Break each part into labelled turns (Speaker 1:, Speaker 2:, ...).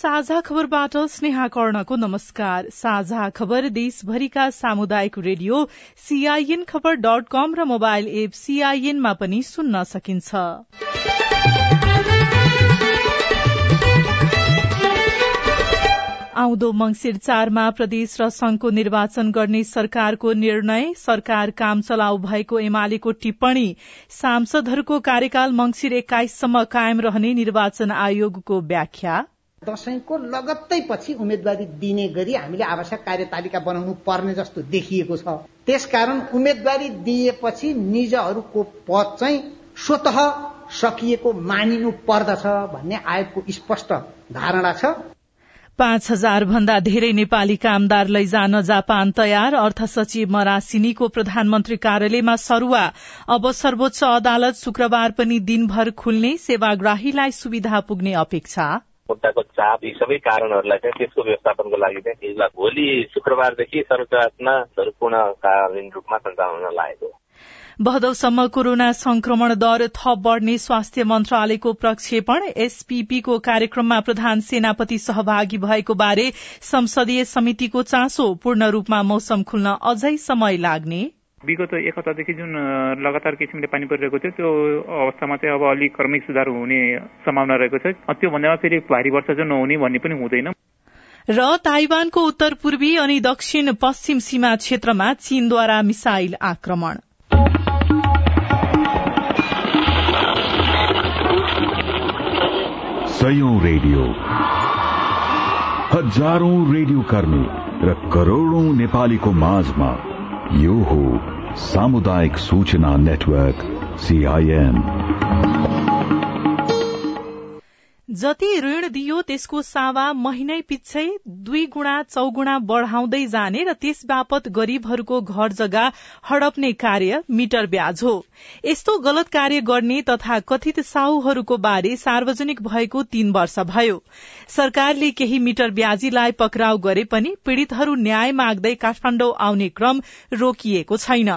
Speaker 1: साझा खबरबाट स्नेहा कर्णको नमस्कार। साझा खबर देशभरिका सामुदायिक radio CIN Khabar dot com र मोबाइल एप सीआईएनमा पनि सुन्न सकिन्छ। आउँदो मंगिर चारमा प्रदेश र संघको निर्वाचन गर्ने सरकारको निर्णय सरकार काम चलाउ भएको एमालेको टिप्पणी। सांसदहरूको कार्यकाल मंगिर एक्काइससम्म कायम रहने निर्वाचन आयोगको व्याख्या।
Speaker 2: दशैंको लगत्तै पछि उम्मेद्वारी दिने गरी हामीले आवश्यक कार्यतालिका बनाउनु पर्ने जस्तो देखिएको छ। त्यसकारण उम्मेद्वारी दिएपछि निजहरूको पद चाहिँ स्वत सकिएको मानिनु पर्दछ भन्ने आयोगको स्पष्ट धारणा छ।
Speaker 1: पाँच हजार भन्दा धेरै नेपाली कामदार लैजान जापान तयार अर्थ सचिव मरासिनीको प्रधानमन्त्री कार्यालयमा सरूवा। अब सर्वोच्च अदालत शुक्रबार पनि दिनभर खुल्ने सेवाग्राहीलाई सुविधा पुग्ने अपेक्षा।
Speaker 3: मुद्दाको चाप यी सबै कारणहरूलाई चाहिँ त्यसको व्यवस्थापनको लागि चाहिँ भोलि शुक्रबारदेखि सर्वोच्च अदालतमा पूर्णकालीन रूपमा सञ्चालन लागेको
Speaker 1: भदौसम्म कोरोना संक्रमण दर थप बढ़ने स्वास्थ्य मन्त्रालयको प्रक्षेपण एसपीपीको कार्यक्रममा प्रधान सेनापति सहभागी भएको बारे संसदीय समितिको चासो पूर्ण रूपमा मौसम खुल्न अझै समय लाग्ने।
Speaker 4: विगत एक हप्तादेखि जुन लगातार किसिमले पानी परिरहेको थियो त्यो अवस्थामा चाहिँ अब अलिक क्रमिक सुधार हुने सम्भावना रहेको छ। त्यो भन्दामा फेरि भारी वर्षा चाहिँ नहुने भन्ने पनि हुँदैन।
Speaker 1: र ताइवानको उत्तर पूर्वी अनि दक्षिण पश्चिम सीमा क्षेत्रमा चीनद्वारा मिसाइल आक्रमण।
Speaker 5: सयौं रेडियो। हजारौं रेडियो कर्मी र करोड़ौं नेपालीको माझमा यो हो सामुदायिक सूचना नेटवर्क सीआईएन
Speaker 1: जति ऋण दियो त्यसको सावा महिनै पिच्छै दुई गुणा चौगुणा बढ़ाउँदै जाने र त्यस बापत गरीबहरूको घर जग्गा हडप्ने कार्य मिटर ब्याज हो। यस्तो गलत कार्य गर्ने तथा कथित साहुहरूको बारे सार्वजनिक भएको तीन वर्ष भयो। सरकारले केही मिटर ब्याजीलाई पक्राउ गरे पनि पीड़ितहरू न्याय माग्दै काठमाण्डु आउने क्रम रोकिएको छैन।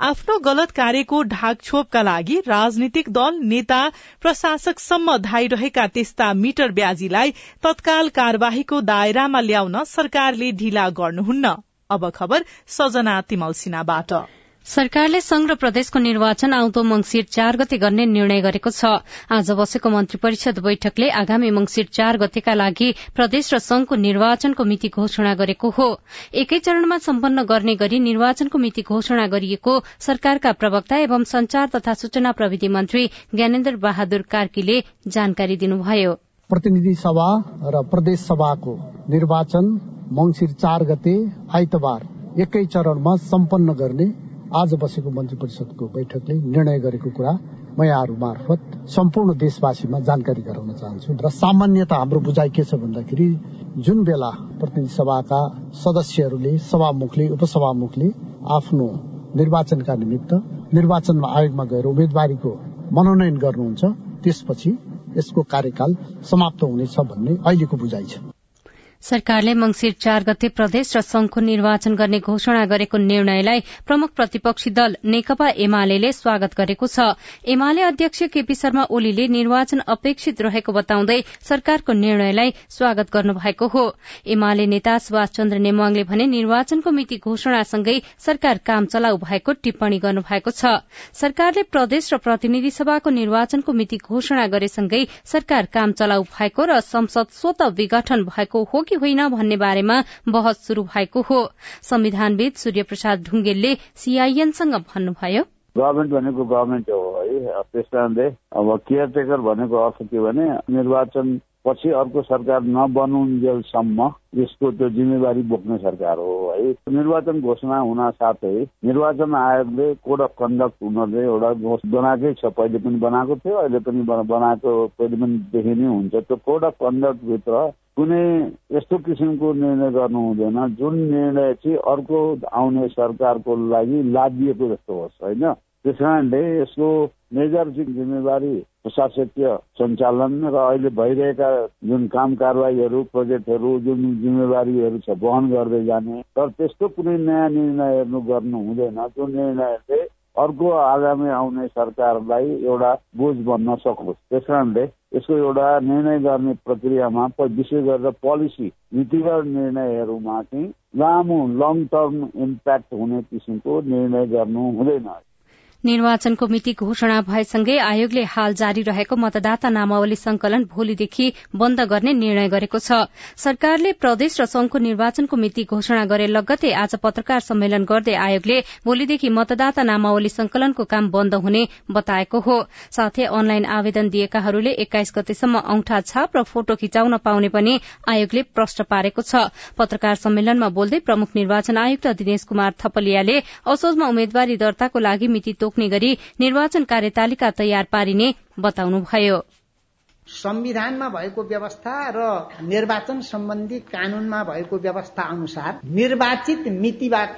Speaker 1: आफ्नो गलत कार्यको ढाकछोपका लागि राजनीतिक दल नेता प्रशासकसम्म धाइरहेका त्यस्ता मिटर ब्याजीलाई तत्काल कार्यवाहीको दायरामा ल्याउन सरकारले ढिला गर्नुहुन्न। अब खबर सजना तिमल सिन्हाबाट।
Speaker 6: सरकारले संघ र प्रदेशको निर्वाचन आउँदो मंगिर चार गते गर्ने निर्णय गरेको छ। आज बसेको मन्त्री परिषद बैठकले आगामी मंगिर चार गतेका लागि प्रदेश र संघको निर्वाचनको मिति घोषणा गरेको हो। एकै चरणमा सम्पन्न गर्ने गरी निर्वाचनको मिति घोषणा गरिएको सरकारका प्रवक्ता एवं संचार तथा सूचना प्रविधि मन्त्री ज्ञानेन्द्र बहादुर कार्कीले जानकारी दिनुभयो।
Speaker 7: प्रतिनिधि सभा र प्रदेश सभाको निर्वाचन मंगिर चार गते आइतबार एकै चरणमा सम्पन्न गर्ने आज बसेको मन्त्री परिषदको बैठकले निर्णय गरेको कुरा म यहाँहरू मार्फत सम्पूर्ण देशवासीमा जानकारी गराउन चाहन्छु र सामान्यत हाम्रो बुझाइ के छ भन्दाखेरि जुन बेला प्रतिनिधि सभाका सदस्यहरूले सभामुखले उपसभामुखले आफ्नो निर्वाचनका निमित्त निर्वाचन आयोगमा गएर उम्मेदवारीको मनोनयन गर्नुहुन्छ त्यसपछि यसको कार्यकाल समाप्त हुनेछ भन्ने अहिलेको बुझाइ छ।
Speaker 6: सरकारले मंगिर चार गते प्रदेश र संघको निर्वाचन गर्ने घोषणा गरेको निर्णयलाई प्रमुख प्रतिपक्षी दल नेकपा एमाले स्वागत गरेको छ। एमाले अध्यक्ष केपी शर्मा ओलीले निर्वाचन अपेक्षित रहेको बताउँदै सरकारको निर्णयलाई स्वागत गर्नुभएको हो। एमाले नेता सुभाष चन्द्र नेमाङले भने निर्वाचनको मिति घोषणासँगै सरकार काम चलाउ भएको टिप्पणी गर्नुभएको छ। सरकारले प्रदेश र प्रतिनिधि सभाको निर्वाचनको मिति घोषणा गरेसँगै सरकार काम चलाउ भएको र संसद स्वत विघटन भएको हो कि होइन भन्ने बारेमा बहस शुरू भएको हो। संविधानविद सूर्य प्रसाद ढुङ्गेलले सीआईएनसँग भन्नुभयो।
Speaker 8: गभर्मेन्ट भनेको गभर्मेन्ट हो है। त्यस कारणले अब केयरटेकर भनेको अर्थ के भने निर्वाचन पछि अर्को सरकार नबनुन्जेलसम्म यसको त्यो जिम्मेवारी बोक्ने सरकार हो है। निर्वाचन घोषणा हुन साथै निर्वाचन आयोगले कोड अफ कन्डक्ट हुनले एउटा बनाएकै छ पहिले पनि बनाएको थियो अहिले पनि बनाएको पहिले पनि देखिने हुन्छ। त्यो कोड अफ कन्डक्टभित्र कुनै यस्तो किसिमको निर्णय गर्नु हुँदैन। जुन निर्णय चाहिँ अर्को आउने सरकारको लागि लादिएको जस्तो होस् होइन? त्यस कारणले यसको मेजर जिम्मेवारी प्रशासकीय सञ्चालन र अहिले भइरहेका जुन काम कारवाहीहरू प्रोजेक्टहरू जुन जिम्मेवारीहरू छ वहन गर्दै जाने तर त्यस्तो कुनै नयाँ निर्णयहरू गर्नु हुँदैन। जुन निर्णयले अर्को आगामी आउने सरकारलाई एउटा बोझ बन्न सकोस्। त्यस कारणले यसको एउटा निर्णय गर्ने प्रक्रियामा विशेष गरेर पोलिसी नीतिगत निर्णयहरूमा चाहिँ लामो लङ टर्म इम्प्याक्ट हुने किसिमको निर्णय गर्नु हुँदैन।
Speaker 6: निर्वाचनको मिति घोषणा भएसँगै आयोगले हाल जारी रहेको मतदाता नामावली संकलन भोलिदेखि बन्द गर्ने निर्णय गरेको छ। सरकारले प्रदेश र संघको निर्वाचनको मिति घोषणा गरे लगत्तै आज पत्रकार सम्मेलन गर्दै आयोगले भोलिदेखि मतदाता नामावली संकलनको काम बन्द हुने बताएको हो। साथै अनलाइन आवेदन दिएकाहरूले एक्काइस गतेसम्म औंठा छाप र फोटो खिचाउन पाउने पनि आयोगले प्रश्न पारेको छ। पत्रकार सम्मेलनमा बोल्दै प्रमुख निर्वाचन आयुक्त दिनेश कुमार थपलियाले असोजमा उम्मेद्वारी दर्ताको लागि मिति रोक्ने गरी निर्वाचन कार्यतालिका तयार पारिने बताउनुभयो।
Speaker 2: संविधानमा भएको व्यवस्था र निर्वाचन सम्बन्धी कानूनमा भएको व्यवस्था अनुसार निर्वाचित मितिबाट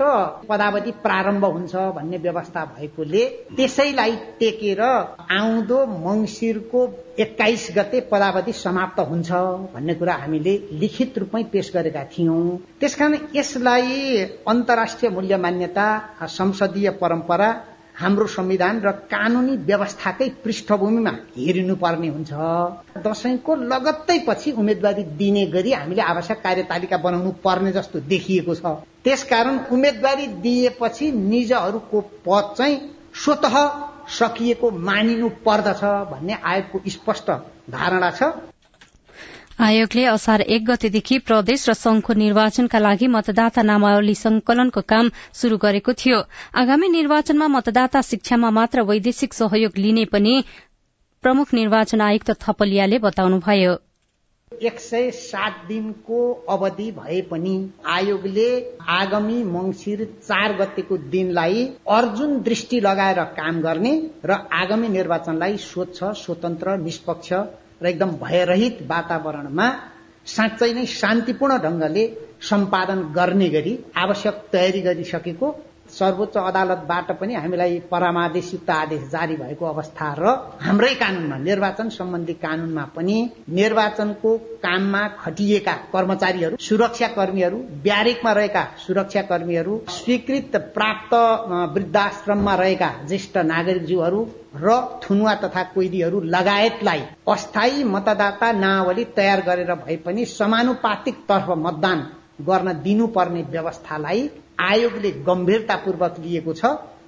Speaker 2: पदावधि प्रारम्भ हुन्छ भन्ने व्यवस्था भएकोले त्यसैलाई टेकेर आउँदो मंगिरको एक्काइस गते पदावधि समाप्त हुन्छ भन्ने कुरा हामीले लिखित रूपमै पेश गरेका थियौं। त्यसकारण यसलाई अन्तर्राष्ट्रिय मूल्य मान्यता संसदीय परम्परा हाम्रो संविधान र कानूनी व्यवस्थाकै पृष्ठभूमिमा हेरिनुपर्ने हुन्छ। दशैंको लगत्तै पछि उम्मेद्वारी दिने गरी हामीले आवश्यक कार्यतालिका बनाउनु पर्ने जस्तो देखिएको छ। त्यसकारण उम्मेद्वारी दिएपछि निजहरूको पद चाहिँ स्वत सकिएको मानिनु पर्दछ भन्ने आयोगको स्पष्ट धारणा छ।
Speaker 6: आयोगले असार एक गतेदेखि प्रदेश र संघको निर्वाचनका लागि मतदाता नामावली संकलनको काम शुरू गरेको थियो। आगामी निर्वाचनमा मतदाता शिक्षामा मात्र वैदेशिक सहयोग लिने पनि प्रमुख निर्वाचन आयुक्त थपलियाले बताउनुभयो।
Speaker 2: एक सय सात दिनको अवधि भए पनि आयोगले आगामी मंगिर चार गतेको दिनलाई अर्जुन दृष्टि लगाएर काम गर्ने र आगामी निर्वाचनलाई स्वच्छ स्वतन्त्र निष्पक्ष र एकदम भयरहित वातावरणमा साँच्चै नै शान्तिपूर्ण ढंगले सम्पादन गर्ने गरी आवश्यक तयारी गरिसकेको सर्वोच्च अदालतबाट पनि हामीलाई परामादेशयुक्त आदेश जारी भएको अवस्था र हाम्रै कानूनमा निर्वाचन सम्बन्धी कानूनमा पनि निर्वाचनको काममा खटिएका कर्मचारीहरू सुरक्षा कर्मीहरू ब्यारेकमा रहेका सुरक्षा कर्मीहरू स्वीकृत प्राप्त वृद्धाश्रममा रहेका ज्येष्ठ नागरिकज्यूहरू र थुनुवा तथा कोइदीहरू लगायतलाई अस्थायी मतदाता नावली तयार गरेर भए पनि समानुपातिक तर्फ मतदान गर्न दिनुपर्ने व्यवस्थालाई आयोगले गम्भीरतापूर्वक लिएको छ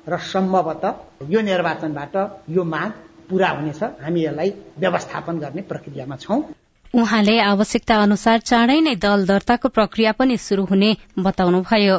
Speaker 2: र सम्भवतः यो निर्वाचनबाट यो माग पूरा हुनेछ। हामी यसलाई व्यवस्थापन गर्ने प्रक्रियामा छौं।
Speaker 6: उहाँले आवश्यकता अनुसार चाँडै नै दल दर्ताको प्रक्रिया पनि शुरू हुने बताउनुभयो।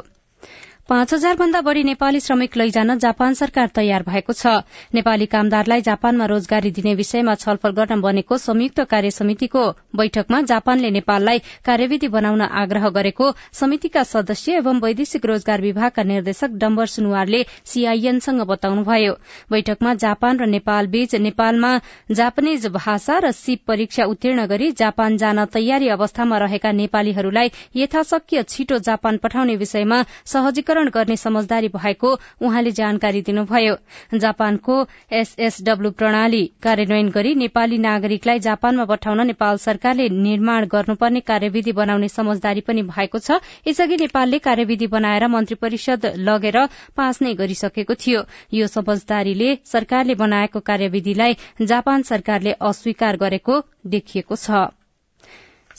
Speaker 6: पाँच हजार भन्दा बढ़ी नेपाली श्रमिक लैजान जापान सरकार तयार भएको छ। नेपाली कामदारलाई जापानमा रोजगारी दिने विषयमा छलफल गर्न बनेको संयुक्त कार्य समितिको बैठकमा जापानले नेपाललाई कार्यविधि बनाउन आग्रह गरेको समितिका सदस्य एवं वैदेशिक रोजगार विभागका निर्देशक डम्बर सुनवारले सीआईएनसँग बताउनुभयो। बैठकमा जापान र नेपाल बीच नेपालमा जापानिज भाषा र सिप परीक्षा उत्तीर्ण गरी जापान जान तयारी अवस्थामा रहेका नेपालीहरूलाई यथाशक्य छिटो जापान पठाउने विषयमा सहजीकरण गर्ने समझदारी भएको उहाँले जानकारी दिनुभयो। जापानको एसएसडब्ल्यू प्रणाली कार्यान्वयन गरी नेपाली नागरिकलाई जापानमा पठाउन नेपाल सरकारले निर्माण गर्नुपर्ने कार्यविधि बनाउने समझदारी पनि भएको छ। यसअघि नेपालले कार्यविधि बनाएर मन्त्री परिषद लगेर पास नै गरिसकेको थियो। यो समझदारीले सरकारले बनाएको कार्यविधिलाई जापान सरकारले अस्वीकार गरेको देखिएको छ।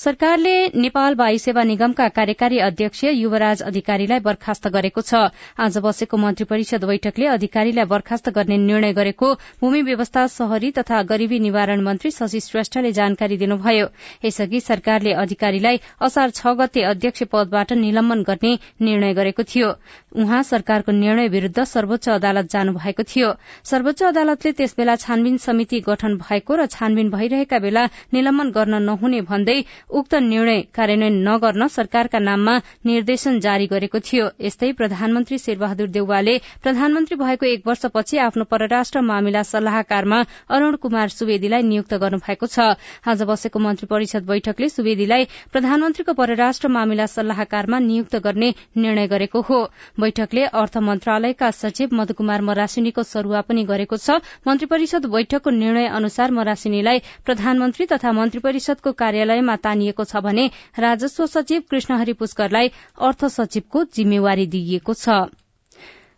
Speaker 6: सरकारले नेपाल वायु सेवा निगमका कार्यकारी अध्यक्ष युवराज अधिकारीलाई बर्खास्त गरेको छ। आज बसेको मन्त्री परिषद बैठकले अधिकारीलाई बर्खास्त गर्ने निर्णय गरेको भूमि व्यवस्था शहरी तथा गरीबी निवारण मन्त्री शशि श्रेष्ठले जानकारी दिनुभयो। यसअघि सरकारले अधिकारीलाई असार छ गते अध्यक्ष पदबाट निलम्बन गर्ने निर्णय गरेको थियो। उहाँ सरकारको निर्णय विरूद्ध सर्वोच्च अदालत जानु भएको थियो। सर्वोच्च अदालतले त्यसबेला छानबिन समिति गठन भएको र छानबिन भइरहेका बेला निलम्बन गर्न नहुने भन्दै उक्त निर्णय कार्यान्वयन नगर्न सरकारका नाममा निर्देशन जारी गरेको थियो। यस्तै प्रधानमन्त्री शेरबहादुर देउवाले प्रधानमन्त्री भएको एक वर्षपछि आफ्नो परराष्ट्र मामिला सल्लाहकारमा अरूण कुमार सुवेदीलाई नियुक्त गर्नुभएको छ। आज बसेको मन्त्री परिषद बैठकले सुवेदीलाई प्रधानमन्त्रीको परराष्ट्र मामिला सल्लाहकारमा नियुक्त गर्ने निर्णय गरेको हो। बैठकले अर्थ मन्त्रालयका सचिव मधुकुमार मरासिनीको सरूवा पनि गरेको छ। मन्त्री परिषद बैठकको निर्णय अनुसार मरासिनीलाई प्रधानमन्त्री तथा मन्त्री परिषदको कार्यालयमा तानिएको छ भने राजस्व सचिव कृष्णहरि पुष्करलाई अर्थ सचिवको जिम्मेवारी दिइएको छ।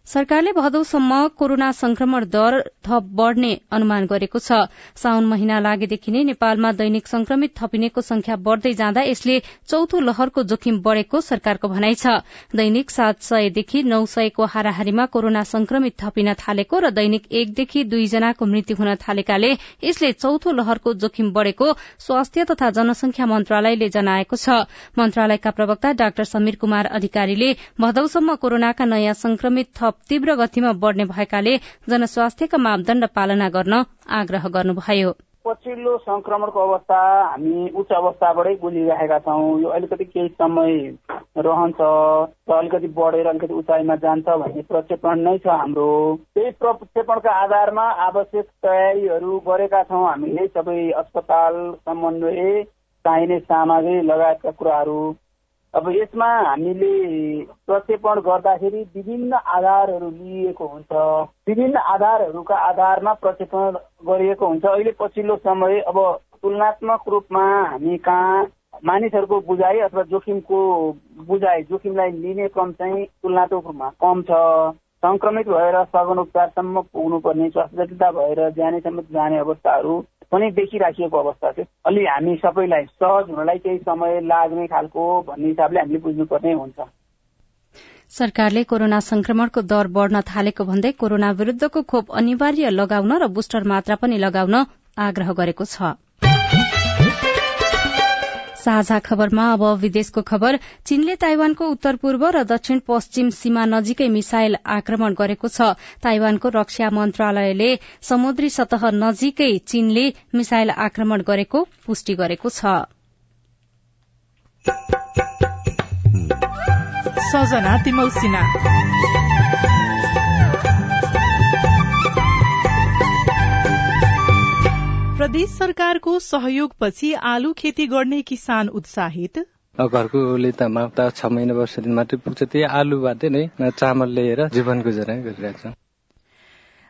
Speaker 6: सरकारले भदौसम्म कोरोना संक्रमण दर थप बढ़ने अनुमान गरेको छ। साउन महिना लागेदेखि नै नेपालमा दैनिक संक्रमित थपिनेको संख्या बढ़दै जाँदा यसले चौथो लहरको जोखिम बढ़ेको सरकारको भनाइ छ। दैनिक सात सयदेखि नौ सयको हाराहारीमा कोरोना संक्रमित थपिन थालेको र दैनिक एकदेखि दुईजनाको मृत्यु हुन थालेकाले यसले चौथो लहरको जोखिम बढ़ेको स्वास्थ्य तथा जनसंख्या मन्त्रालयले जनाएको छ। मन्त्रालयका प्रवक्ता डाक्टर समीर कुमार अधिकारीले भदौसम्म कोरोनाका नयाँ संक्रमित थप तीव्र गतिमा बढ़ने भएकाले जनस्वास्थ्यका मापदण्ड पालना गर्न आग्रह गर्नुभयो।
Speaker 9: पछिल्लो संक्रमणको अवस्था हामी उच्च अवस्थाबाटै गुलिरहेका छौँ। यो अलिकति केही समय रहन्छ र अलिकति बढेर अलिकति उचाइमा जान्छ भन्ने प्रक्षेपण नै छ हाम्रो। त्यही प्रक्षेपणका आधारमा आवश्यक तयारीहरू गरेका छौँ। हामीले सबै अस्पताल समन्वय चाहिने सामग्री लगायतका कुराहरू अब यसमा हामीले प्रक्षेपण गर्दाखेरि विभिन्न आधारहरू लिइएको हुन्छ। विभिन्न आधारहरूका आधारमा प्रक्षेपण गरिएको हुन्छ। अहिले पछिल्लो समय अब तुलनात्मक रूपमा हामी कहाँ मानिसहरूको बुझाइ अथवा जोखिमको बुझाइ जोखिमलाई लिने क्रम चाहिँ तुलनात्मक रूपमा कम छ। संक्रमित भएर सघन उपचारसम्म पुग्नुपर्ने स्वास्थ्य जटिलता भएर ज्यानेसम्म जाने अवस्थाहरू पनि देखिराखिएको अवस्था छ अलि हामी सबैलाई सहज हुनलाई केही समय लाग्ने खालको भन्ने हिसाबले हामीले बुझ्नुपर्ने हुन्छ।
Speaker 6: सरकारले कोरोना संक्रमणको दर बढ़न थालेको भन्दै कोरोना विरूद्धको खोप अनिवार्य लगाउन र बुस्टर मात्रा पनि लगाउन आग्रह गरेको छ। साझा खबरमा अब विदेशको खबर। चीनले ताइवानको उत्तर पूर्व र दक्षिण पश्चिम सीमा नजिकै मिसाइल आक्रमण गरेको छ। ताइवानको रक्षा मन्त्रालयले समुद्री सतह नजिकै चीनले मिसाइल आक्रमण गरेको पुष्टि गरेको छ।
Speaker 1: सजना प्रदेश सरकारको सहयोगपछि आलु खेती गर्ने किसान उत्साहित।
Speaker 10: घरकोले त माउता छ महिना वर्ष दिन मात्रै पुग्छ त्यही आलुबाटै नै चामल लिएर जीवन गुजारा गरिरहेको छ।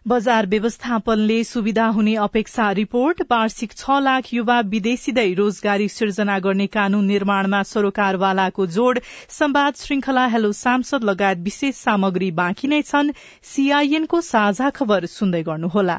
Speaker 1: बजार व्यवस्थापनले सुविधा हुने अपेक्षा रिपोर्ट वार्षिक छ लाख युवा विदेशीदै रोजगारी सिर्जना गर्ने कानून निर्माणमा सरोकारवालाको जोड़ संवाद श्रृंखला हेलो सांसद लगायत विशेष सामग्री बाँकी नै छन् सीआईएनको साझा खबर सुन्दै गर्नुहोला।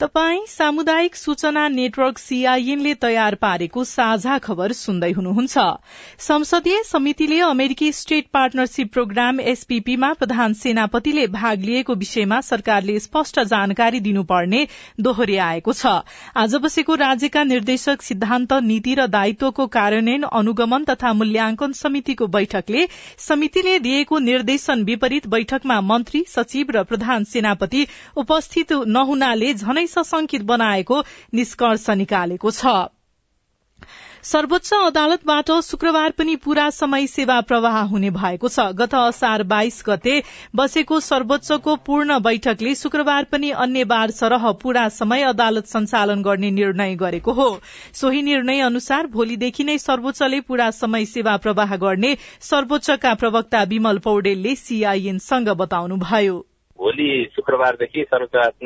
Speaker 1: तपाई सामुदायिक सूचना नेटवर्क सीआईएनले तयार पारेको साझा खबर सुन्दै हुनुहुन्छ। संसदीय समितिले अमेरिकी स्टेट पार्टनरशिप प्रोग्राम एसपीपीमा प्रधान सेनापतिले भाग लिएको विषयमा सरकारले स्पष्ट जानकारी दिनुपर्ने दोहोर्याएको छ। आज बसेको राज्यका निर्देशक सिद्धान्त नीति र दायित्वको कार्यान्वयन अनुगमन तथा मूल्याङ्कन समितिको बैठकले समितिले दिएको निर्देशन विपरीत बैठकमा मन्त्री सचिव र प्रधान सेनापति उपस्थित नहुनाले झनै सशंकित बनाएको निष्कर्ष निकालेको छ। सर्वोच्च अदालतबाट शुक्रबार पनि पूरा समय सेवा प्रवाह हुने भएको छ। गत असार बाइस गते बसेको सर्वोच्चको पूर्ण बैठकले शुक्रबार पनि अन्य बार सरह पूरा समय अदालत सञ्चालन गर्ने निर्णय गरेको हो। सोही निर्णय अनुसार भोलिदेखि नै सर्वोच्चले पूरा समय सेवा प्रवाह गर्ने सर्वोच्चका प्रवक्ता विमल पौडेलले सीआईएनसँग बताउनुभयो।
Speaker 3: भोलि शुक्रबारदेखि सर्वोच्च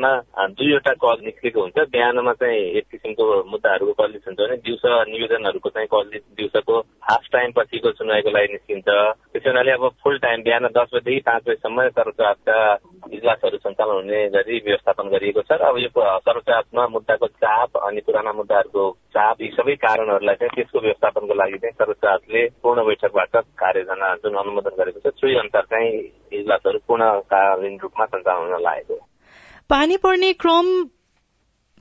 Speaker 3: दुईवटा कल निस्केको हुन्छ। बिहानमा चाहिँ एक किसिमको मुद्दाहरूको कल हुन्छ भने दिउँसो निवेदनहरूको चाहिँ कल दिउँसोको हाफ टाइम पछिको सुनवाईको लागि निस्किन्छ। त्यसो हुनाले अब फुल टाइम बिहान दस बजेदेखि पाँच बजीसम्म सर्वोच्चका इजलासहरू सञ्चालन हुने गरी व्यवस्थापन गरिएको छ। र अब यो सर्वोच्चमा मुद्दाको चाप अनि पुराना मुद्दाहरूको चाप यी सबै कारणहरूलाई चाहिँ त्यसको व्यवस्थापनको लागि चाहिँ सर्वोच्चले पूर्ण बैठकबाट कार्यजना जुन अनुमोदन गरेको छ सोही अनुसार चाहिँ इजलासहरू पूर्णकालीन रूपमा सञ्चालन हुन लागेको
Speaker 1: पानी पर्ने क्रम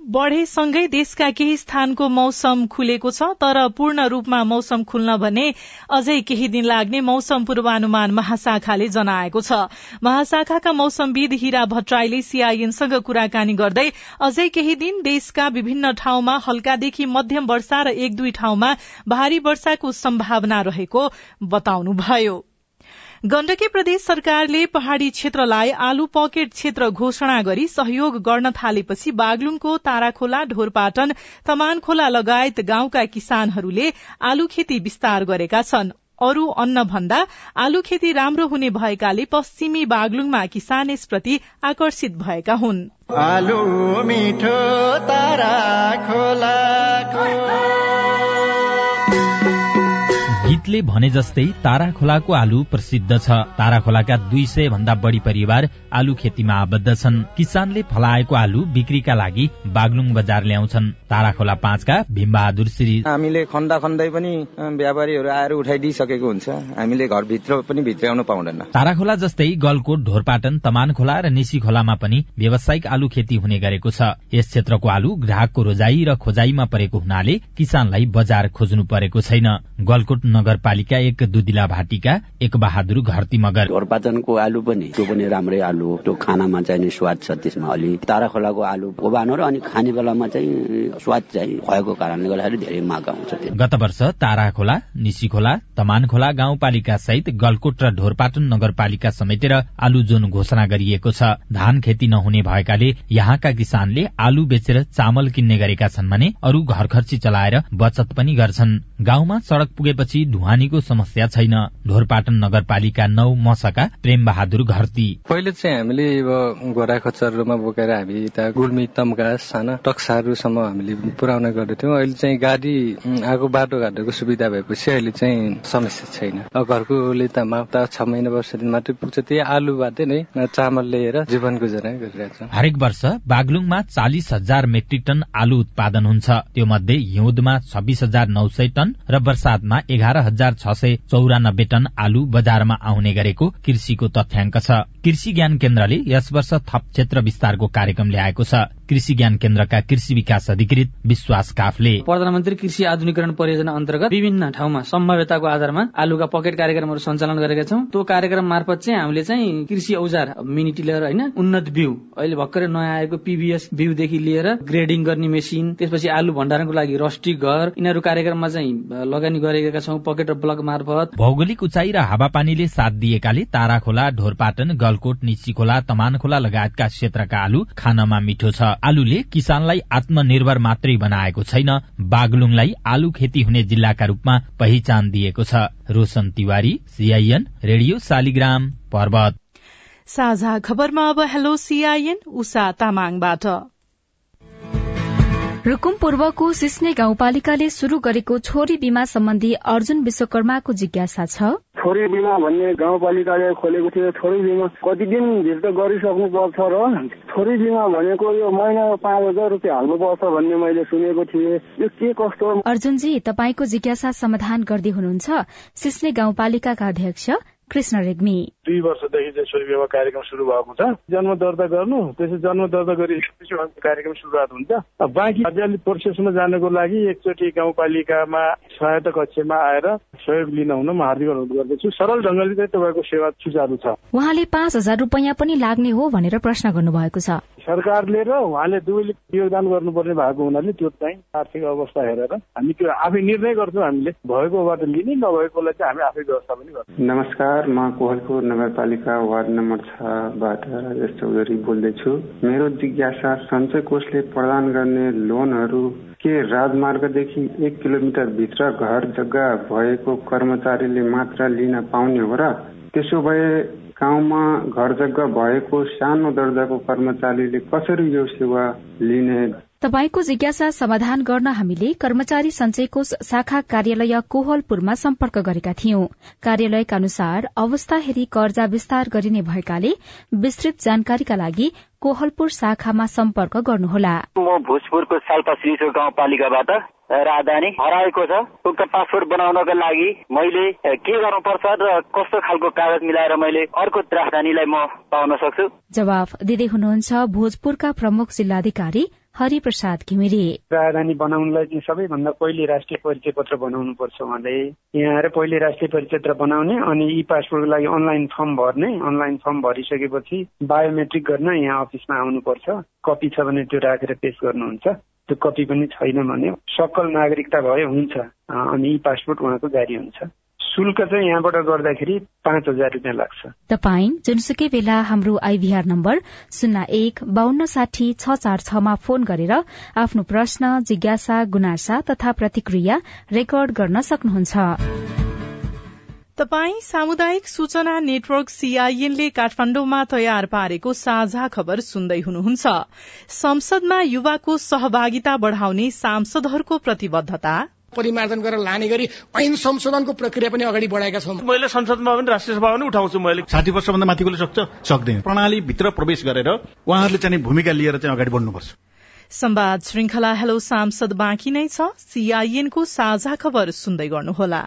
Speaker 1: बढ़ेसँगै देशका केही स्थानको मौसम खुलेको छ तर पूर्ण रूपमा मौसम खुल्न भने अझै केही दिन लाग्ने मौसम पूर्वानुमान महाशाखाले जनाएको छ महाशाखाका मौसमविद हिरा भट्टराईले सीआईएनसँग कुराकानी गर्दै अझै केही दिन देशका विभिन्न ठाउँमा हल्कादेखि मध्यम वर्षा र एक दुई ठाउँमा भारी वर्षाको सम्भावना रहेको बताउनुभयो गण्डकी प्रदेश सरकारले पहाड़ी क्षेत्रलाई आलु पकेट क्षेत्र घोषणा गरी सहयोग गर्न थालेपछि बागलुङको ताराखोला ढोरपाटन तमानखोला लगायत गाउँका किसानहरूले आलु खेती विस्तार गरेका छन्। अरू अन्न भन्दा आलु खेती राम्रो हुने भएकाले पश्चिमी बागलुङमा किसान यसप्रति आकर्षित भएका हुन्।
Speaker 11: भने जस्तै तारा खोलाको आलु प्रसिद्ध छ। तारा खोलाका दुई सय भन्दा बढ़ी परिवार आलु खेतीमा आबद्ध छन्। किसानले फलाएको आलु बिक्रीका लागि बागलुङ बजार ल्याउँछन्। तारा खोला पाँचका भीमबहादुर श्री
Speaker 12: हामीले खन्दा खन्दै पनि व्यापारीहरू आएर उठाइदिइसकेको हुन्छ। हामीले घरभित्र पनि भित्राउन पाउँदैन।
Speaker 11: तारा खोला जस्तै गलकोट ढोरपाटन तमान खोला र निसी खोलामा पनि व्यावसायिक आलु खेती हुने गरेको छ। यस क्षेत्रको आलु ग्राहकको रोजाई र खोजाईमा परेको हुनाले किसानलाई बजार खोज्नु परेको छैन। गलकोट नगर नगरपालिका एक दुदिला भाटीका एक बहादुर घरती मगर।
Speaker 13: ढोरपाचनको आलु पनि त्यो पनि राम्रै आलु त्यो खानामा चाहिँ स्वाद छ त्यसमा अलि। तारा खोलाको आलु ओबानो र अनि खाने बेलामा चाहिँ स्वाद चाहिँ भएको कारणले गर्दाखेरि धेरै माग आउँछ
Speaker 11: गत वर्ष तारा खोला निसी खोला तमान खोला गाउँपालिका सहित गलकोट र ढोरपाटन नगरपालिका समेटेर आलु जोन घोषणा गरिएको छ। धान खेती नहुने भएकाले यहाँका किसानले आलु बेचेर चामल किन्ने गरेका छन् भने अरू घर खर्ची चलाएर बचत पनि गर्छन्। गाउँमा सड़क पुगेपछि धुवानीको समस्या छैन। ढोरपाटन नगरपालिका नौ मसका प्रेम बहादुर घरती।
Speaker 10: पहिले चाहिँ हामीले अब गोरा खचरहरूमा बोकेर हामी यता गुल्मी तम्का साना टक्साहरूसम्म हामीले पुर्याउने गर्दथ्यौँ। अहिले चाहिँ गाडी आएको बाटोघाटोको सुविधा भएपछि अहिले चाहिँ समस्या छैन। घरकोले त माउता छ महिना वर्ष दिन मात्रै पुग्छ त्यही आलुबाटै नै चामल लिएर जीवन गुजरा गरिरहेको छ।
Speaker 11: हरेक वर्ष बागलुङमा चालिस हजार मेट्रिक टन आलु उत्पादन हुन्छ। त्यो मध्ये हिउँदमा छब्बिस हजार नौ सय टन र वर्षातमा एघार हजार छ सय चौरानब्बे टन आलु बजारमा आउने गरेको कृषिको तथ्याङ्क छ। कृषि ज्ञान केन्द्रले यस वर्ष थप क्षेत्र विस्तारको कार्यक्रम ल्याएको छ। कृषि ज्ञान केन्द्रका कृषि विकास अधिकृत विश्वास काफले।
Speaker 14: प्रधानमन्त्री कृषि आधुनिकरण परियोजना अन्तर्गत विभिन्न ठाउँमा सम्भाव्यताको आधारमा आलुका पकेट कार्यक्रमहरू सञ्चालन गरेका छौँ। त्यो कार्यक्रम मार्फत चाहिँ हामीले चाहिँ कृषि औजार मिनी टिलर होइन उन्नत बिउ अहिले भर्खरै नयाँ आएको पिबिएस बिउदेखि लिएर ग्रेडिङ गर्ने मेसिन त्यसपछि आलु भण्डारणको लागि रस्टी घर यिनीहरू कार्यक्रममा चाहिँ लगानी गरेका छौँ पकेट र ब्लक मार्फत।
Speaker 11: भौगोलिक उचाइ र हावापानीले साथ दिएकाले तारा खोला ढोरपाटन गलकोट निची खोला तमान खोला लगायतका क्षेत्रका आलु खानमा मिठो छ। आलुले किसानलाई आत्मनिर्भर मात्रै बनाएको छैन। बागलुङलाई आलु खेती हुने जिल्लाका रूपमा पहिचान दिएको छ। Roshan Tiwari CIN radio Shaligram Parbat.
Speaker 1: साझा खबरमा अब हेलो सीआईएन उषा तामाङबाट।
Speaker 15: रुकुम पूर्वको सिस्ने गाउँपालिकाले शुरू गरेको छोरी बिमा सम्बन्धी अर्जुन विश्वकर्माको जिज्ञासा छ।
Speaker 16: छोरी बिमा भन्ने गाउँपालिकाले खोलेको थियो छोरी बिमा कति दिनभित्र गरिसक्नु पर्छ र छोरी बिमा भनेको यो महिनामा पाँच हजार रुपियाँ हाल्नुपर्छ भन्ने मैले सुनेको थिएँ। यो के कस्तो?
Speaker 15: अर्जुनजी तपाईँको जिज्ञासा समाधान गर्दै हुनुहुन्छ। सिस्ने गाउँपालिकाका अध्यक्ष कृष्ण रेग्मी।
Speaker 17: दुई वर्षदेखि चाहिँ विवाह कार्यक्रम सुरु भएको छ। जन्म दर्ता गर्नु त्यसै जन्म दर्ता गरिसकेपछि कार्यक्रम सुरुवात हुन्छ। बाँकी अझै प्रोसेसमा जानको लागि एकचोटि गाउँपालिकामा सहायता कक्षमा आएर सहयोग लिन हुन म हार्दिक अनुरोध गर्दछु। सरल ढंगले चाहिँ तपाईँको सेवा सुचारू छ।
Speaker 15: उहाँले पाँच हजार रुपियाँ पनि लाग्ने हो भनेर प्रश्न गर्नुभएको छ।
Speaker 17: सरकारले र उहाँले दुवैले योगदान गर्नुपर्ने भएको हुनाले त्यो चाहिँ आर्थिक अवस्था हेरेर हामी त्यो आफै निर्णय गर्छौँ हामीले। भएकोबाट लिने नभएकोलाई चाहिँ हामी आफै व्यवस्था पनि गर्छौँ।
Speaker 18: नमस्कार म कोहलपुर नगरपालिका वार्ड नम्बर छबाट राजेश चौधरी बोल्दैछु। मेरो जिज्ञासा सञ्चय कोषले प्रदान गर्ने लोनहरू के राजमार्गदेखि एक किलोमिटर भित्र घर जग्गा भएको कर्मचारीले मात्र लिन पाउने हो र त्यसो भए गाउँमा घर जग्गा भएको सानो दर्जाको कर्मचारीले कसरी यो सेवा लिने?
Speaker 15: तपाईँको जिज्ञासा समाधान गर्न हामीले कर्मचारी सञ्चय कोष शाखा कार्यालय कोहलपुरमा सम्पर्क गरेका थियौं। कार्यालयका अनुसार अवस्था हेरी कर्जा विस्तार गरिने भएकाले विस्तृत जानकारीका लागि कोहलपुर शाखामा सम्पर्क गर्नुहोला।
Speaker 19: म भोजपुरको साल्पा गाउँपालिकाबाट राजधानी हराएको छ। उक्त पासपोर्ट बनाउनको लागि मैले के गर्नुपर्छ र कस्तो खालको कागज मिलाएर मैले अर्को राजधानीलाई म पाउन सक्छु?
Speaker 15: जवाफ दिँदै हुनुहुन्छ भोजपुरका प्रमुख जिल्लाधिकारी हरिप्रसाद घिमिरे।
Speaker 17: राजधानी बनाउनलाई चाहिँ सबैभन्दा पहिले राष्ट्रिय परिचय पत्र बनाउनु पर्छ उहाँले। यहाँ आएर पहिले राष्ट्रिय परिचय पत्र बनाउने अनि ई पासपोर्टको लागि अनलाइन फर्म भर्ने अनलाइन फर्म भरिसकेपछि बायोमेट्रिक गर्न यहाँ अफिसमा आउनुपर्छ। कपी छ भने त्यो राखेर पेश गर्नुहुन्छ। त्यो कपी पनि छैन भने सकल नागरिकता भए हुन्छ। अनि पासपोर्ट उहाँको जारी हुन्छ। शुल्क चाहिँ यहाँबाट गर्दाखेरि पाँच हजार रुपियाँ लाग्छ।
Speaker 15: तपाई जुनसुकै बेला हाम्रो आइभीआर नम्बर शून्य एक बान्न साठी छ चार छमा फोन गरेर आफ्नो प्रश्न जिज्ञासा गुनासा तथा प्रतिक्रिया रेकर्ड गर्न सक्नुहुन्छ।
Speaker 1: तपाई सामुदायिक सूचना नेटवर्क सीआईएनले काठमाण्डुमा तयार पारेको साझा खबर सुन्दै हुनुहुन्छ। संसदमा युवाको सहभागिता बढ़ाउने सांसदहरूको प्रतिबद्धता।
Speaker 20: परिमार्जन गरेर लाने गरी ऐन संशोधनको प्रक्रिया पनि अगाडि बढाएका छौँ।
Speaker 21: मैले संसदमा पनि राष्ट्रिय सभा पनि उठाउँछु मैले। साठी वर्षभन्दा माथिकोले सक्छ? सक्दैन। प्रणालीभित्र प्रवेश गरेर उहाँहरूले चाहिँ भूमिका लिएर चाहिँ अगाडि बढ्नुपर्छ।
Speaker 1: संवाद श्रृंखला हेलो सांसद बाँकी नै छ। सीआईएनको साझा खबर सुन्दै गर्नुहोला।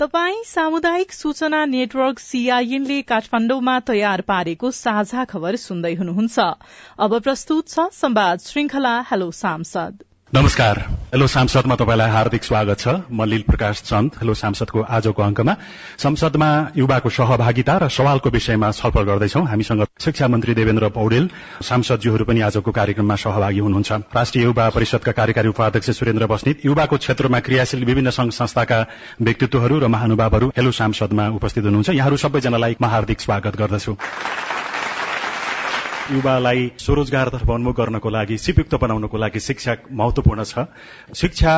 Speaker 1: तपाई सामुदायिक सूचना नेटवर्क सीआईएनले काठमाण्डुमा तयार पारेको साझा खबर सुन्दै हुनुहुन्छ। अब प्रस्तुत छ संवाद श्रृंखला हेलो सांसद।
Speaker 21: नमस्कार। हेलो सांसदमा तपाईँलाई हार्दिक स्वागत छ। म लील प्रकाश चन्द। हेलो सांसदको आजको अङ्कमा। संसदमा युवाको सहभागिता र सवालको विषयमा छलफल गर्दैछौ। हामीसँग शिक्षा मन्त्री देवेन्द्र पौडेल सांसदज्यूहरू पनि आजको कार्यक्रममा सहभागी हुनुहुन्छ। राष्ट्रिय युवा परिषदका कार्यकारी उपाध्यक्ष सुरेन्द्र बस्नेत युवाको क्षेत्रमा क्रियाशील विभिन्न संघ संस्थाका व्यक्तित्वहरू र महानुभावहरू हेलो सांसदमा उपस्थित हुनुहुन्छ। यहाँहरू सबैजनालाई म हार्दिक स्वागत गर्दछु। युवालाई स्वरोजगारतर्फ उन्मुख गर्नको लागि सिपयुक्त बनाउनको लागि शिक्षा महत्वपूर्ण छ। शिक्षा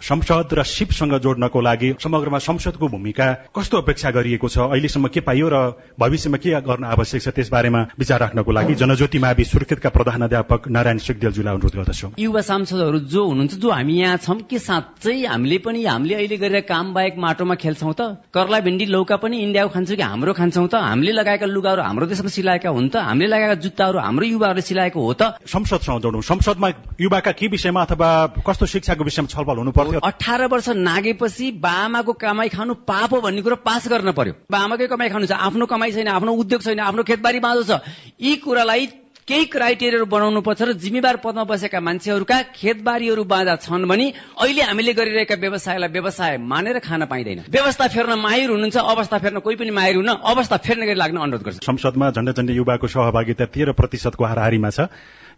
Speaker 21: संसद र सिपसँग जोड्नको लागि समग्रमा संसदको भूमिका कस्तो अपेक्षा गरिएको छ? अहिलेसम्म के पाइयो र भविष्यमा के गर्न आवश्यक छ त्यस बारेमा विचार राख्नको लागि जनज्योति मावि सुर्खेतका प्रधान अध्यापक नारायण सिगदेलज्यूलाई अनुरोध गर्दछु।
Speaker 22: युवा सांसदहरू जो हुनुहुन्छ जो हामी यहाँ छौँ के साँच्चै हामीले पनि हामीले अहिले गरेर काम बाहेक माटोमा खेल्छौँ त? कर्ला भिन्डी लौका पनि इन्डियाको खान्छौँ कि हाम्रो खान्छौँ त? हामीले लगाएका लुगाहरू हाम्रो देशमा सिलाएका हुन् त? हामीले लगाएका जुत्ताहरू हाम्रो युवाहरूले सिलाएको हो त?
Speaker 21: संसदसँग जोडौँ। संसदमा युवाका के विषयमा अथवा कस्तो शिक्षाको विषयमा छलफल हुनु पर्यो
Speaker 22: अठार वर्ष नागेपछि बाआमाको कमाई खानु पाप हो भन्ने कुरो पास गर्न पर्यो। बाआमाकै कमाई खानु छ आफ्नो कमाई छैन आफ्नो उद्योग छैन आफ्नो खेतबारी बाँझो छ। यी कुरालाई केही क्राइटेरियाहरू बनाउनु पर्छ र जिम्मेवार पदमा बसेका मान्छेहरूका खेतबारीहरू बाँझा छन् भने अहिले हामीले गरिरहेका व्यवसायलाई व्यवसाय मानेर खान पाइँदैन। व्यवस्था फेर्न माहिर हुनुहुन्छ अवस्था फेर्न कोही पनि माहिर हुन्न अवस्था फेर्न गरी लाग्न अनुरोध गर्छ।
Speaker 21: संसदमा झण्डै झण्डै युवाको सहभागिता तेह्र प्रतिशतको हाराहारीमा छ।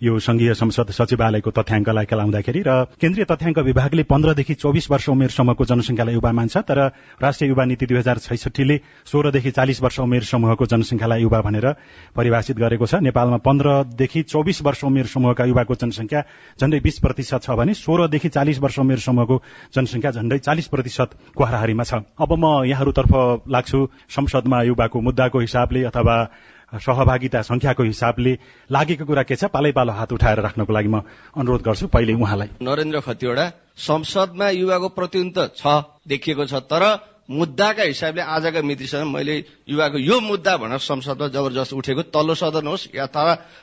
Speaker 21: यो संघीय संसद सचिवालयको तथ्याङ्कलाई केलाउँदाखेरि र केन्द्रीय तथ्याङ्क विभागले पन्ध्रदेखि चौबिस वर्ष उमेरसम्मको जनसंख्यालाई युवा मान्छ तर राष्ट्रिय युवा नीति दुई हजार छैसठीले सोह्रदेखि चालिस वर्ष उमेर समूहको जनसंख्यालाई युवा भनेर परिभाषित गरेको छ। नेपालमा पन्ध्रदेखि चौबिस वर्ष उमेर समूहका युवाको जनसंख्या झण्डै बीस प्रतिशत छ भने सोह्रदेखि चालिस वर्ष उमेर समूहको जनसंख्या झण्डै चालिस प्रतिशतको हाराहारीमा छ। अब म यहाँहरूतर्फ लाग्छु संसदमा युवाको मुद्दाको हिसाबले अथवा सहभागिता संख्याको हिसाबले लागेको कुरा के छ? पालै पालो हात उठाएर राख्नको लागि म अनुरोध गर्छु पहिले उहाँलाई।
Speaker 23: नरेन्द्र खतिवड़ा संसदमा युवाको प्रतिनिधित्व छ देखिएको छ तर मुद्दाका हिसाबले आजका मितिसम्म मैले युवाको यो मुद्दा भनेर संसदमा जबरजस्त उठेको तल्लो सदन होस् या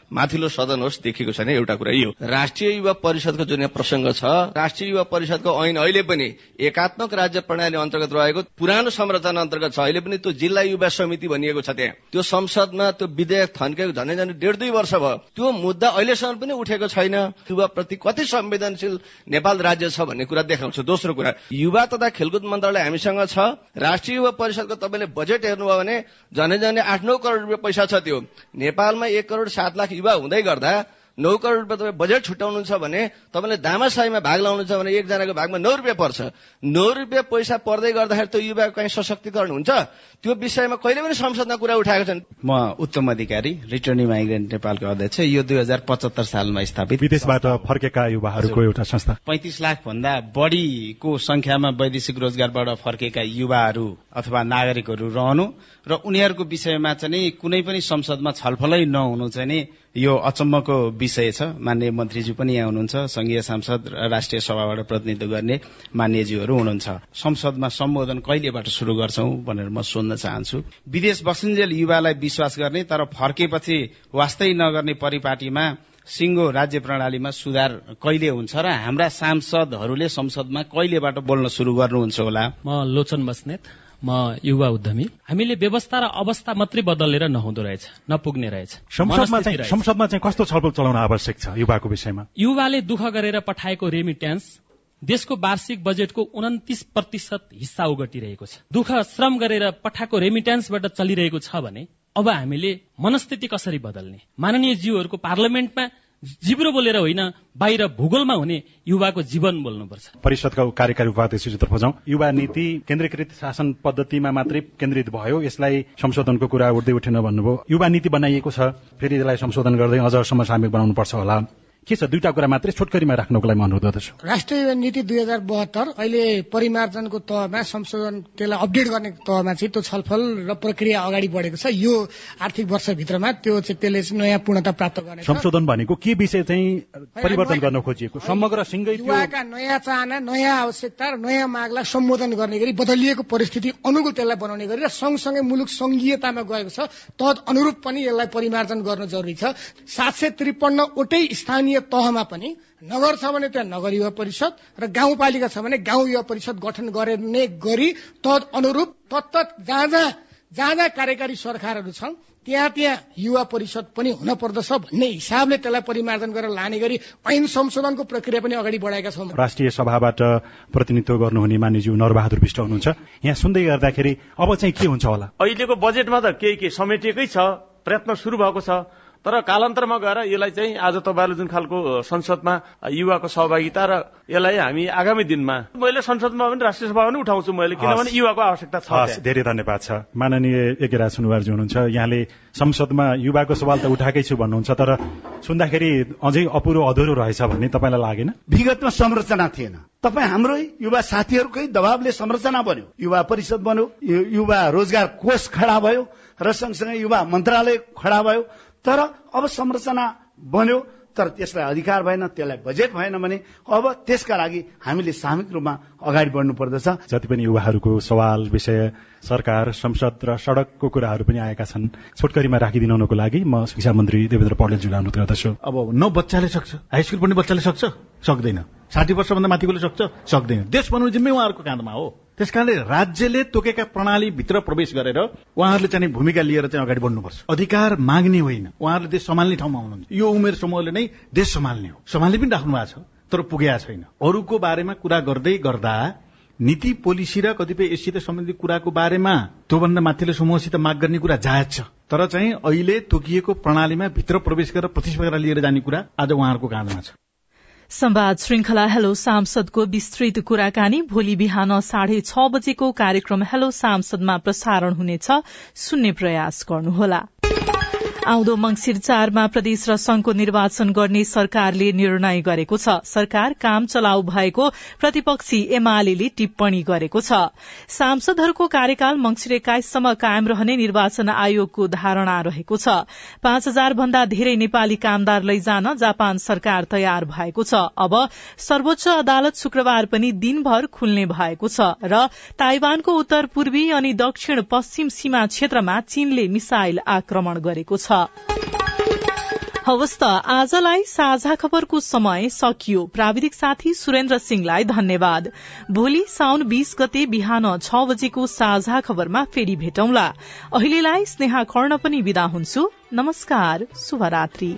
Speaker 23: माथिल्लो सदन होस् देखिएको छैन एउटा कुरा यो। राष्ट्रिय युवा परिषदको जुन यहाँ प्रसङ्ग छ राष्ट्रिय युवा परिषदको ऐन अहिले पनि एकात्मक राज्य प्रणाली अन्तर्गत रहेको पुरानो संरचना अन्तर्गत छ। अहिले पनि त्यो जिल्ला युवा समिति भनिएको छ त्यहाँ। त्यो संसदमा त्यो विधेयक थन्केको झन्डै झन्डै डेढ दुई वर्ष भयो। त्यो मुद्दा अहिलेसम्म पनि उठेको छैन। युवा प्रति कति संवेदनशील नेपाल राज्य छ भन्ने कुरा देखाउँछ। दोस्रो कुरा युवा तथा खेलकुद मन्त्रालय हामीसँग छ। राष्ट्रिय युवा परिषदको तपाईँले बजेट हेर्नुभयो भने झनै झनै आठ नौ करोड रुपियाँ पैसा छ त्यो। नेपालमा एक करोड सात लाख युवा हुँदै गर्दा नौ करोड रुपियाँ तपाईँ बजेट छुट्याउनुहुन्छ भने तपाईँले दामासाईमा भाग लाउनुहुन्छ भने एकजनाको भागमा नौ रुपियाँ पर्छ। नौ रुपियाँ पैसा पर्दै गर्दाखेरि त्यो युवाको कहीँ सशक्तिकरण हुन्छ? त्यो विषयमा कहिले पनि संसदमा कुरा उठाएको छन्।
Speaker 24: म उत्तम अधिकारी रिटर्निङ माइग्रेन्ट नेपालको अध्यक्ष यो दुई हजार पचहत्तर सालमा स्थापित।
Speaker 21: विदेशबाट फर्केका युवाहरूको एउटा संस्था।
Speaker 24: पैंतिस लाख भन्दा बढीको संख्यामा वैदेशिक रोजगारबाट फर्केका युवाहरू अथवा नागरिकहरू रहनु र उनीहरूको विषयमा चाहिँ कुनै पनि संसदमा छलफलै नहुनु चाहिँ नि यो अचम्मको विषय छ। मान्य मन्त्रीज्यू पनि यहाँ हुनुहुन्छ। संघीय सांसद र राष्ट्रिय सभाबाट प्रतिनिधित्व गर्ने मान्यज्यूहरू हुनुहुन्छ। संसदमा सम्बोधन कहिलेबाट शुरू गर्छौं भनेर म सोध्न चाहन्छु। विदेश बसुन्जेल युवालाई विश्वास गर्ने तर फर्केपछि वास्तै नगर्ने परिपाटीमा सिंगो राज्य प्रणालीमा सुधार कहिले हुन्छ र हाम्रा सांसदहरूले संसदमा कहिलेबाट बोल्न शुरू गर्नुहुन्छ होला?
Speaker 25: म लोचन बस्नेत। म युवा उद्यमी। हामीले व्यवस्था र अवस्था मात्रै बदलेर नहुँदो रहेछ नपुग्ने रहेछ।
Speaker 21: संसदमा चाहिँ संसदमा चाहिँ कस्तो छलफल चलाउन आवश्यक छ युवाको विषयमा?
Speaker 25: युवाले दुःख गरेर पठाएको रेमिट्यान्स देशको वार्षिक बजेटको उन्तिस प्रतिशत हिस्सा ओगटिरहेको छ। दुःख श्रम गरेर पठाएको रेमिट्यान्सबाट चलिरहेको छ भने अब हामीले मनस्थिति कसरी बदल्ने? माननीय जीवहरूको पार्लियामेन्टमा जिब्रो बोलेर होइन बाहिर भूगोलमा हुने युवाको जीवन बोल्नुपर्छ।
Speaker 21: परिषदका कार्यकारी उपाध्यक्षतर्फ जाउँ युवा नीति केन्द्रीकृत शासन पद्धतिमा मात्रै केन्द्रित भयो यसलाई संशोधनको कुरा उठ्दै उठेन भन्नुभयो। युवा नीति बनाइएको छ फेरि यसलाई संशोधन गर्दै अझ समसामयिक बनाउनु पर्छ होला। के छ? दुईटा कुरा मात्रै छोटकरीमा राख्नको लागि अनुरोध गर्दछु।
Speaker 20: राष्ट्रिय नीति दुई हजार बहत्तर अहिले परिमार्जनको तहमा संशोधन त्यसलाई अपडेट गर्ने तहमा चाहिँ त्यो छलफल र प्रक्रिया अगाडि बढेको छ। यो आर्थिक वर्षभित्रमा त्यो चाहिँ त्यसले नयाँ पूर्णता प्राप्त गर्ने
Speaker 21: संशोधन भनेको के विषय चाहिँ परिवर्तन गर्न खोजिएको? समग्र सिंगै
Speaker 20: युवाका नयाँ चाहना नयाँ आवश्यकता र नयाँ मागलाई सम्बोधन गर्ने गरी बदलिएको परिस्थिति अनुकूल त्यसलाई बनाउने गरी र सँगसँगै मुलुक संघीयतामा गएको छ। तद अनुरूप पनि यसलाई परिमार्जन गर्न जरुरी छ। सात सय त्रिपन्नवटै स्थानीय स्थानीय तहमा पनि नगर छ भने त्यहाँ नगर युवा परिषद र गाउँपालिका छ भने गाउँ युवा परिषद गठन गर्ने गरी तद अनुरूप तत्त जहाँ जहाँ जहाँ जहाँ कार्यकारी सरकारहरू छन् त्यहाँ त्यहाँ युवा परिषद पनि हुन पर्दछ भन्ने हिसाबले त्यसलाई परिमार्जन गरेर लाने गरी ऐन संशोधनको प्रक्रिया पनि अगाडि बढाएका छौँ।
Speaker 21: राष्ट्रिय सभाबाट प्रतिनिधित्व गर्नुहुने मानिज्यू नरबहादुर विष्ट हुनुहुन्छ। यहाँ सुन्दै गर्दाखेरि अब चाहिँ के हुन्छ होला?
Speaker 26: अहिलेको बजेटमा त केही केही समेटिएकै छ प्रयत्न सुरु भएको छ।
Speaker 27: तर कालान्तरमा गएर यसलाई चाहिँ आज तपाईँहरूले जुन खालको संसदमा युवाको सहभागिता र यसलाई हामी आगामी दिनमा मैले संसदमा पनि राष्ट्रिय सभा पनि उठाउँछु मैले किनभने युवाको आवश्यकता छ
Speaker 21: धेरै धन्यवाद छ। माननीय एकेरा सुनवारजी हुनुहुन्छ यहाँले संसदमा युवाको सवाल त उठाएकै छु भन्नुहुन्छ तर सुन्दाखेरि अझै अपुरो अधुरो रहेछ भन्ने तपाईँलाई लागेन?
Speaker 28: विगतमा संरचना थिएन। तपाईँ हाम्रै युवा साथीहरूकै दबावले संरचना बन्यो। युवा परिषद बन्यो युवा रोजगार कोष खडा भयो र सँगसँगै युवा मन्त्रालय खडा भयो तर अब संरचना बन्यो तर त्यसलाई अधिकार भएन त्यसलाई बजेट भएन भने अब त्यसका लागि हामीले सामूहिक रूपमा अगाडि बढ्नु पर्दछ।
Speaker 21: जति पनि युवाहरूको सवाल विषय सरकार संसद र सड़कको कुराहरू पनि आएका छन्। छोटकरीमा राखिदिनुको लागि म शिक्षा मन्त्री देवेन्द्र पौडेलजीलाई अनुरोध गर्दछु।
Speaker 26: अब न बच्चाले सक्छ। हाई स्कुल पढ्ने बच्चाले सक्छ? सक्दैन। साठी वर्षभन्दा माथिकोले सक्छ? सक्दैन। देश बनाउने जिम्मे उहाँहरूको काँधमा हो। त्यस कारणले राज्यले तोकेका प्रणालीभित्र प्रवेश गरेर उहाँहरूले चाहिँ भूमिका लिएर चाहिँ अगाडि बढ्नुपर्छ। अधिकार माग्ने होइन। उहाँहरूले देश सम्हाल्ने ठाउँमा हुनुहुन्छ। यो उमेर समूहले नै देश सम्हाल्ने हो। सम्हाल्ने पनि राख्नु भएको छ तर पुगेका छैन। अरूको बारेमा कुरा गर्दै गर्दा नीति पोलिसी र कतिपय यससित सम्बन्धित कुराको बारेमा त्योभन्दा माथिल्लो समूहसित माग गर्ने कुरा जायज छ। तर चाहिँ अहिले तोकिएको प्रणालीमा भित्र प्रवेश गरेर प्रतिस्पर्धा लिएर जाने कुरा आज उहाँहरूको काँधमा छ।
Speaker 1: संवाद श्रृंखला हेलो सांसदको विस्तृत कुराकानी भोलि बिहान साढे छ बजेको कार्यक्रम हेलो सांसदमा प्रसारण हुनेछ। सुन्ने प्रयास गर्नुहोला। आउँदो मंगिर चारमा प्रदेश र संघको निर्वाचन गर्ने सरकारले निर्णय गरेको छ। सरकार काम चलाउ भएको प्रतिपक्षी एमाले टिप्पणी गरेको छ। सांसदहरूको कार्यकाल मंगिर एक्काइससम्म कायम रहने निर्वाचन आयोगको धारणा रहेको छ। पाँच हजार भन्दा धेरै नेपाली कामदार लैजान जापान सरकार तयार भएको छ। अब सर्वोच्च अदालत शुक्रबार पनि दिनभर खुल्ने भएको छ र ताइवानको उत्तर पूर्वी अनि दक्षिण पश्चिम सीमा क्षेत्रमा चीनले मिसाइल आक्रमण गरेको छ। हवस् त। आजलाई साझा खबरको समय सकियो। प्राविधिक साथी सुरेन्द्र सिंहलाई धन्यवाद। भोलि साउन बीस गते बिहान छ बजेको साझा खबरमा फेरि भेटौंला। अहिलेलाई स्नेहा खर्ण पनि विदा हुन्छु। नमस्कार। शुभरात्री।